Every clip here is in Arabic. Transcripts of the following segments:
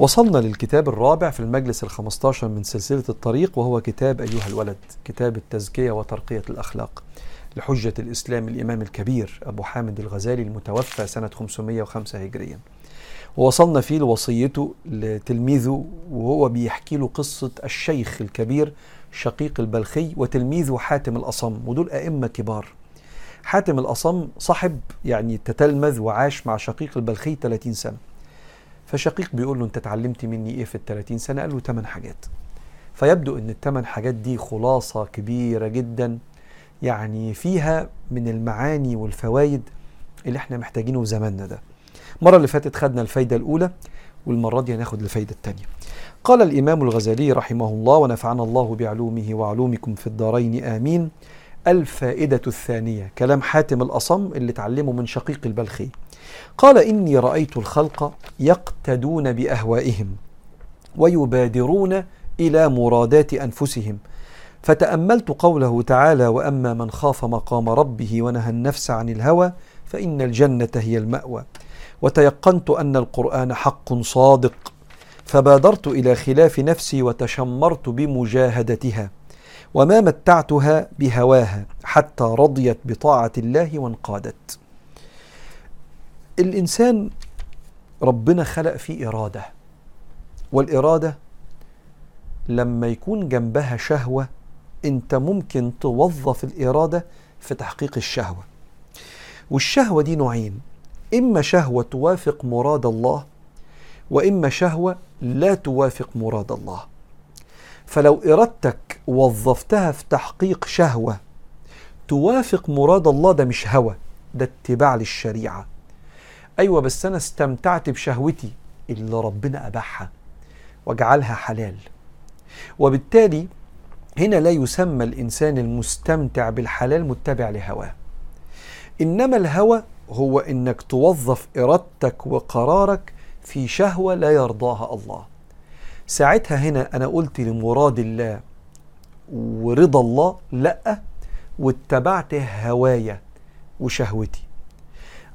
وصلنا للكتاب الرابع في المجلس الخمستاشر من سلسلة الطريق وهو كتاب أيها الولد كتاب التزكية وترقية الأخلاق لحجة الإسلام الإمام الكبير أبو حامد الغزالي المتوفى سنة 505 هجريا. ووصلنا فيه لوصيته لتلميذه وهو بيحكي له قصة الشيخ الكبير شقيق البلخي وتلميذه حاتم الأصم ودول أئمة كبار. حاتم الأصم صاحب يعني تتلمذ وعاش مع شقيق البلخي 30 سنة. فشقيق بيقول له أنت اتعلمت مني إيه في ال 30 سنة؟ قال له 8 حاجات. فيبدو إن الثمان حاجات دي خلاصة كبيرة جدا يعني فيها من المعاني والفوائد اللي إحنا محتاجينه في زماننا ده. المرة اللي فاتت خدنا الفايدة الأولى والمرة دي هناخد الفايدة الثانية قال الإمام الغزالي رحمه الله ونفعنا الله بعلومه وعلومكم في الدارين آمين. الفائدة الثانية كلام حاتم الأصم اللي اتعلمه من شقيق البلخي. قال إني رأيت الخلق يقتدون بأهوائهم ويبادرون إلى مرادات أنفسهم. فتأملت قوله تعالى وأما من خاف مقام ربه ونهى النفس عن الهوى فإن الجنة هي المأوى وتيقنت أن القرآن حق صادق فبادرت إلى خلاف نفسي وتشمرت بمجاهدتها. وما متعتها بهواها حتى رضيت بطاعة الله وانقادت. الإنسان ربنا خلق فيه إرادة والإرادة لما يكون جنبها شهوة أنت ممكن توظف الإرادة في تحقيق الشهوة. والشهوة دي نوعين إما شهوة توافق مراد الله وإما شهوة لا توافق مراد الله. فلو إرادتك وظفتها في تحقيق شهوة. توافق مراد الله ده مش هوى ده اتباع للشريعة. أيوه بس أنا استمتعت بشهوتي اللي ربنا أباحها وجعلها حلال. وبالتالي هنا لا يسمى الإنسان المستمتع بالحلال متبع لهواه. إنما الهوى هو إنك توظف إرادتك وقرارك في شهوة لا يرضاها الله. ساعتها هنا أنا قلت لمراد الله ورضا الله لأ واتبعت هوايا وشهوتي.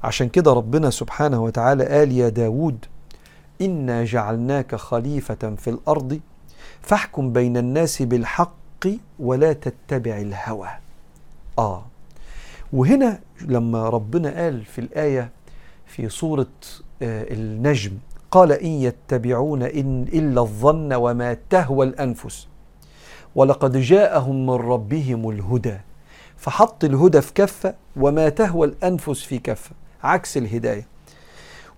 عشان كده ربنا سبحانه وتعالى قال يا داود إنا جعلناك خليفة في الأرض فاحكم بين الناس بالحق ولا تتبع الهوى. آه. وهنا لما ربنا قال في الآية في سورة آه النجم قال إن يتبعون إن إلا الظن وما تهوى الأنفس. ولقد جاءهم من ربهم الهدى فحط الهدى في كفة وما تهوى الأنفس في كفة عكس الهداية.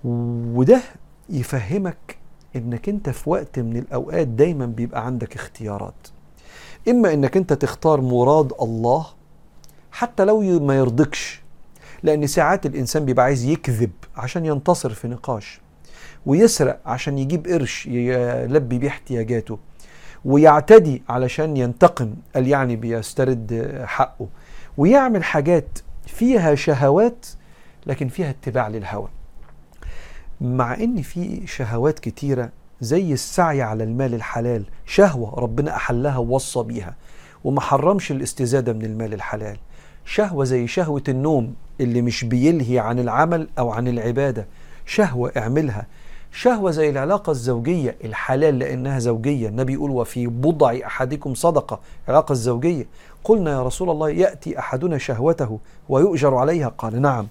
وده يفهمك إنك أنت في وقت من الأوقات دايما بيبقى عندك اختيارات. إما إنك أنت تختار مراد الله حتى لو ما يرضكش لأن ساعات الإنسان بيبقى عايز يكذب عشان ينتصر في نقاش ويسرق عشان يجيب قرش يلبي بيه احتياجاته. ويعتدي علشان ينتقم قال يعني بيسترد حقه. ويعمل حاجات فيها شهوات لكن فيها اتباع للهوى. مع إن في شهوات كتيرة زي السعي على المال الحلال شهوة ربنا أحلها ووصى بيها وما حرمش الاستزادة من المال الحلال. شهوة زي شهوة النوم اللي مش بيلهي عن العمل أو عن العبادة. شهوة اعملها. شهوة زي العلاقة الزوجية الحلال لأنها زوجية. النبي يقول وفي بضع أحدكم صدقة العلاقه الزوجية. قلنا يا رسول الله يأتي أحدنا شهوته ويؤجر عليها؟ قال نعم.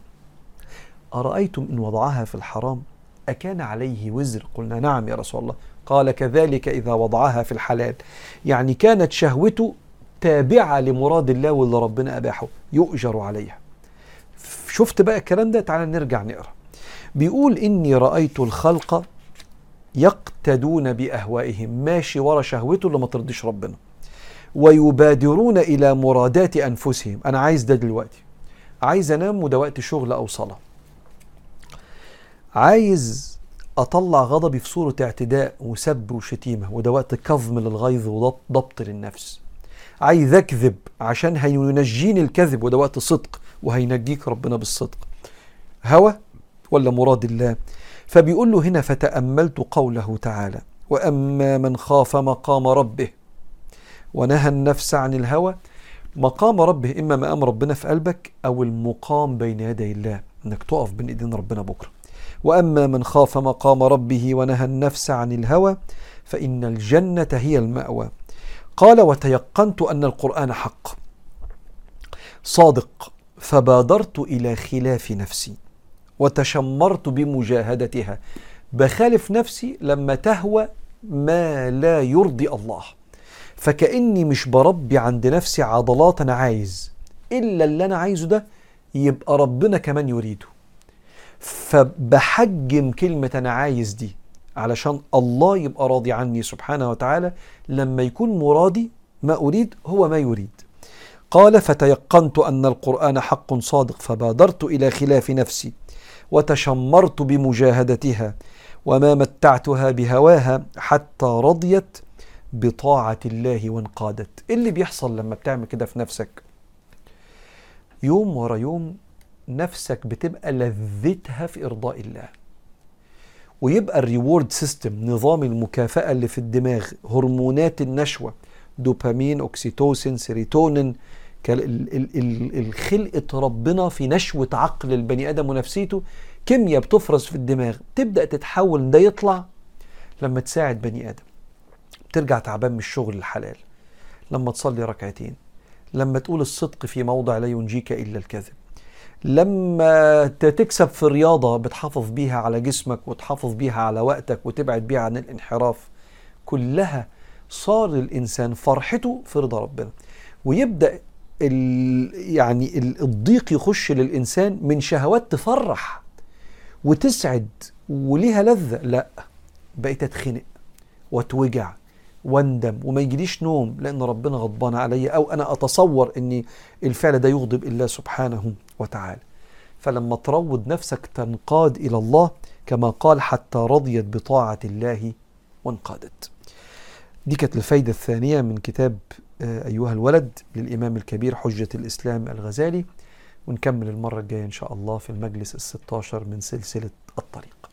أرأيتم إن وضعها في الحرام؟ أكان عليه وزر؟ قلنا نعم يا رسول الله. قال كذلك إذا وضعها في الحلال. يعني كانت شهوته تابعة لمراد الله واللي ربنا أباحه يؤجر عليها. شفت بقى الكلام ده؟ تعالى نرجع نقرأ. بيقول إني رأيت الخلق يقتدون بأهوائهم. ماشي ورا شهوته اللي ما ترضيش ربنا. ويبادرون إلى مرادات أنفسهم. أنا عايز ده دلوقتي. عايز أنام وده وقت شغل أو صلاة. عايز أطلع غضبي في صورة اعتداء وسب وشتيمة وده وقت كظم للغيظ وضبط للنفس. عايز أكذب عشان هينجيني الكذب وده وقت صدق وهينجيك ربنا بالصدق. هوى ولا مراد الله. فبيقول له هنا فتأملت قوله تعالى وأما من خاف مقام ربه ونهى النفس عن الهوى مقام ربه إما مقام ربنا في قلبك أو المقام بين يدي الله إنك تقف بين إيدين ربنا بكرة. وأما من خاف مقام ربه ونهى النفس عن الهوى فإن الجنة هي المأوى. قال وتيقنت أن القرآن حق. صادق. فبادرت إلى خلاف نفسي. وتشمرت بمجاهدتها. بخالف نفسي لما تهوى ما لا يرضي الله. فكأني مش بربي عند نفسي عضلات أنا عايز. إلا اللي أنا عايزه ده يبقى ربنا كمان يريده. فبحجم كلمة أنا عايز دي علشان الله يبقى راضي عني سبحانه وتعالى. لما يكون مرادي ما أريد هو ما يريد. قال فتيقنت أن القرآن حق صادق فبادرت إلى خلاف نفسي. وتشمرت بمجاهدتها وما متعتها بهواها حتى رضيت بطاعة الله وانقادت. إيه اللي بيحصل لما بتعمل كده في نفسك؟ يوم ورا يوم نفسك بتبقى لذتها في إرضاء الله. ويبقى ال reward system نظام المكافأة اللي في الدماغ هرمونات النشوة دوبامين أكسيتوسين سيروتونين الخلقة ربنا في نشوة عقل البني آدم ونفسيته كيمياء بتفرز في الدماغ تبدأ تتحول ده يطلع لما تساعد بني آدم. ترجع تعبان من الشغل الحلال لما تصلي ركعتين لما تقول الصدق في موضع لا ينجيك إلا الكذب لما تكسب في رياضة بتحافظ بيها على جسمك وتحافظ بيها على وقتك وتبعد بيها عن الانحراف كلها صار الإنسان فرحته في رضا ربنا. ويبدأ ال يعني الضيق يخش للإنسان من شهوات تفرح وتسعد وليها لذة. لا بقيت أتخنق وأتوجع وأندم وما يجيليش نوم لأن ربنا غضبان عليا أو أنا أتصور ان الفعل ده يغضب الله سبحانه وتعالى. فلما تروض نفسك تنقاد إلى الله كما قال حتى رضيت بطاعة الله وانقادت. دي كانت الفايدة الثانية من كتاب آه، أيها الولد للإمام الكبير حجة الإسلام الغزالي ونكمل المرة الجاية إن شاء الله في المجلس ال16 من سلسلة الطريق.